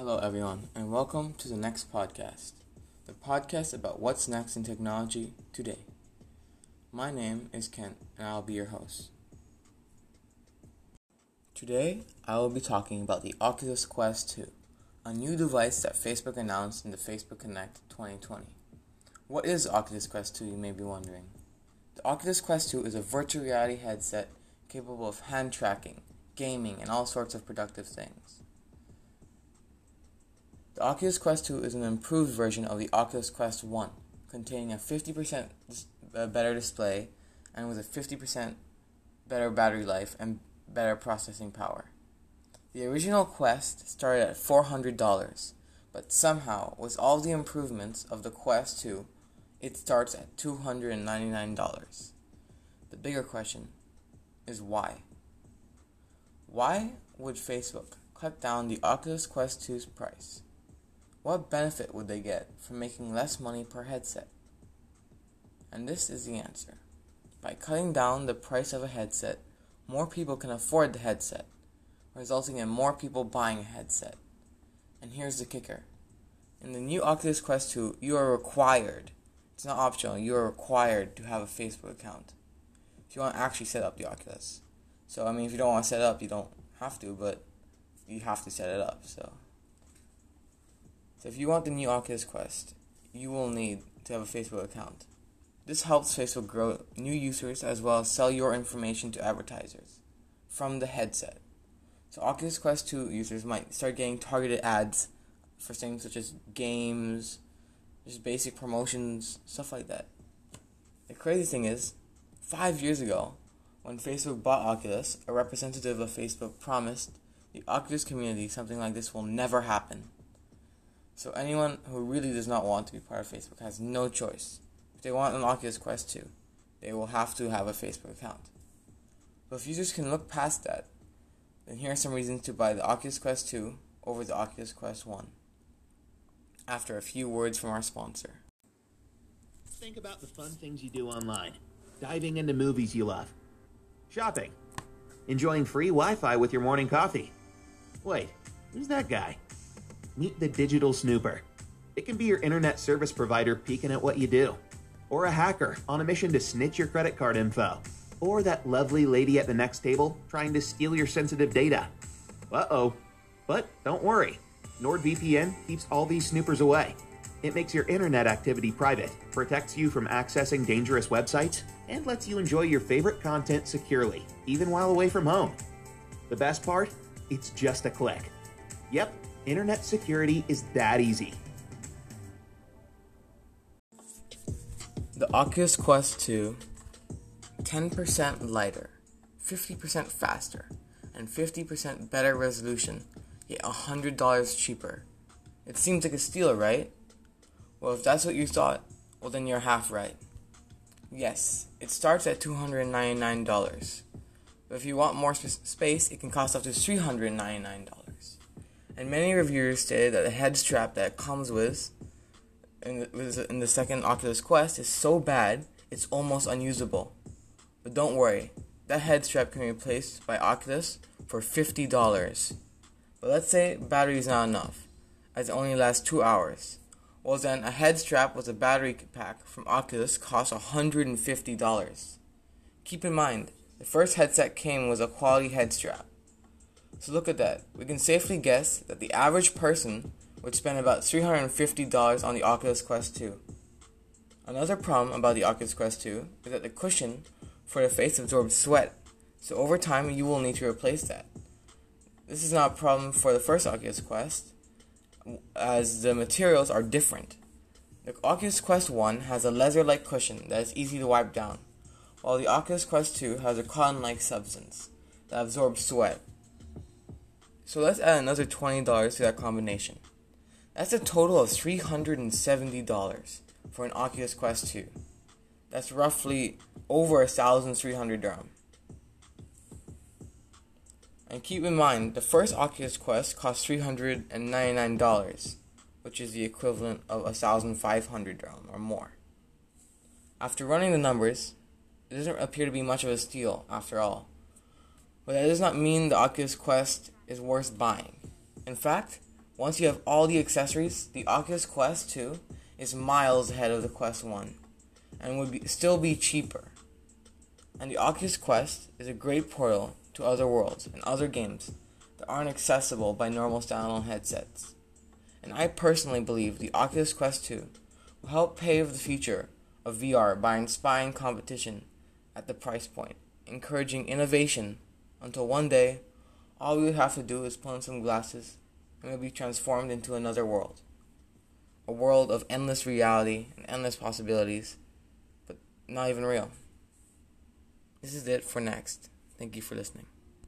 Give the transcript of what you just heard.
Hello, everyone, and welcome to the next podcast, the podcast about what's next in technology today. My name is Kent, and I'll be your host. Today, I will be talking about the Oculus Quest 2, a new device that Facebook announced in the Facebook Connect 2020. What is Oculus Quest 2, you may be wondering? The Oculus Quest 2 is a virtual reality headset capable of hand tracking, gaming, and all sorts of productive things. The Oculus Quest 2 is an improved version of the Oculus Quest 1, containing a 50% uh, better display and with a 50% better battery life and better processing power. The original Quest started at $400, but somehow, with all the improvements of the Quest 2, it starts at $299. The bigger question is why? Why would Facebook cut down the Oculus Quest 2's price? What benefit would they get from making less money per headset? And this is the answer. By cutting down the price of a headset, more people can afford the headset, resulting in more people buying a headset. And here's the kicker. In the new Oculus Quest 2, you are required, it's not optional, you are required to have a Facebook account. If you want to actually set up the Oculus. So, I mean, if you don't want to set it up, you don't have to, but you have to set it up, so. So if you want the new Oculus Quest, you will need to have a Facebook account. This helps Facebook grow new users as well as sell your information to advertisers from the headset. So Oculus Quest 2 users might start getting targeted ads for things such as games, just basic promotions, stuff like that. The crazy thing is, five years ago, when Facebook bought Oculus, a representative of Facebook promised the Oculus community something like this will never happen. So anyone who really does not want to be part of Facebook has no choice. If they want an Oculus Quest 2, they will have to have a Facebook account. But if users can look past that, then here are some reasons to buy the Oculus Quest 2 over the Oculus Quest 1. After a few words from our sponsor. Think about the fun things you do online. Diving into movies you love. Shopping. Enjoying free Wi Fi with your morning coffee. Wait, who's that guy? Meet the Digital Snooper. It can be your internet service provider peeking at what you do, or a hacker on a mission to snitch your credit card info, or that lovely lady at the next table trying to steal your sensitive data. Uh oh. But don't worry, NordVPN keeps all these snoopers away. It makes your internet activity private, protects you from accessing dangerous websites, and lets you enjoy your favorite content securely, even while away from home. The best part? It's just a click. Yep, Internet security is that easy. The Oculus Quest 2 10% lighter, 50% faster, and 50% better resolution, yet $100 cheaper. It seems like a steal, right? Well, if that's what you thought, well, then you're half right. Yes, it starts at $299. But if you want more sp- space, it can cost up to $399 and many reviewers stated that the head strap that comes with in the, in the second Oculus Quest is so bad it's almost unusable. But don't worry, that head strap can be replaced by Oculus for $50. But let's say battery is not enough, as it only lasts 2 hours. Well then, a head strap with a battery pack from Oculus costs $150. Keep in mind, the first headset came with a quality head strap. So look at that. We can safely guess that the average person would spend about $350 on the Oculus Quest 2. Another problem about the Oculus Quest 2 is that the cushion for the face absorbs sweat, so over time you will need to replace that. This is not a problem for the first Oculus Quest, as the materials are different. The Oculus Quest 1 has a leather like cushion that is easy to wipe down, while the Oculus Quest 2 has a cotton like substance that absorbs sweat. So let's add another $20 to that combination. That's a total of $370 for an Oculus Quest 2. That's roughly over 1,300 dirham. And keep in mind, the first Oculus Quest cost $399, which is the equivalent of 1,500 dirham or more. After running the numbers, it doesn't appear to be much of a steal after all. But that does not mean the Oculus Quest is worth buying. In fact, Once you have all the accessories, the Oculus Quest 2 is miles ahead of the Quest 1 and would be, still be cheaper. And the Oculus Quest is a great portal to other worlds and other games that aren't accessible by normal standalone headsets. And I personally believe the Oculus Quest 2 will help pave the future of VR by inspiring competition at the price point, encouraging innovation until one day all would have to do is put on some glasses and we'll be transformed into another world. A world of endless reality and endless possibilities, but not even real. This is it for next. Thank you for listening.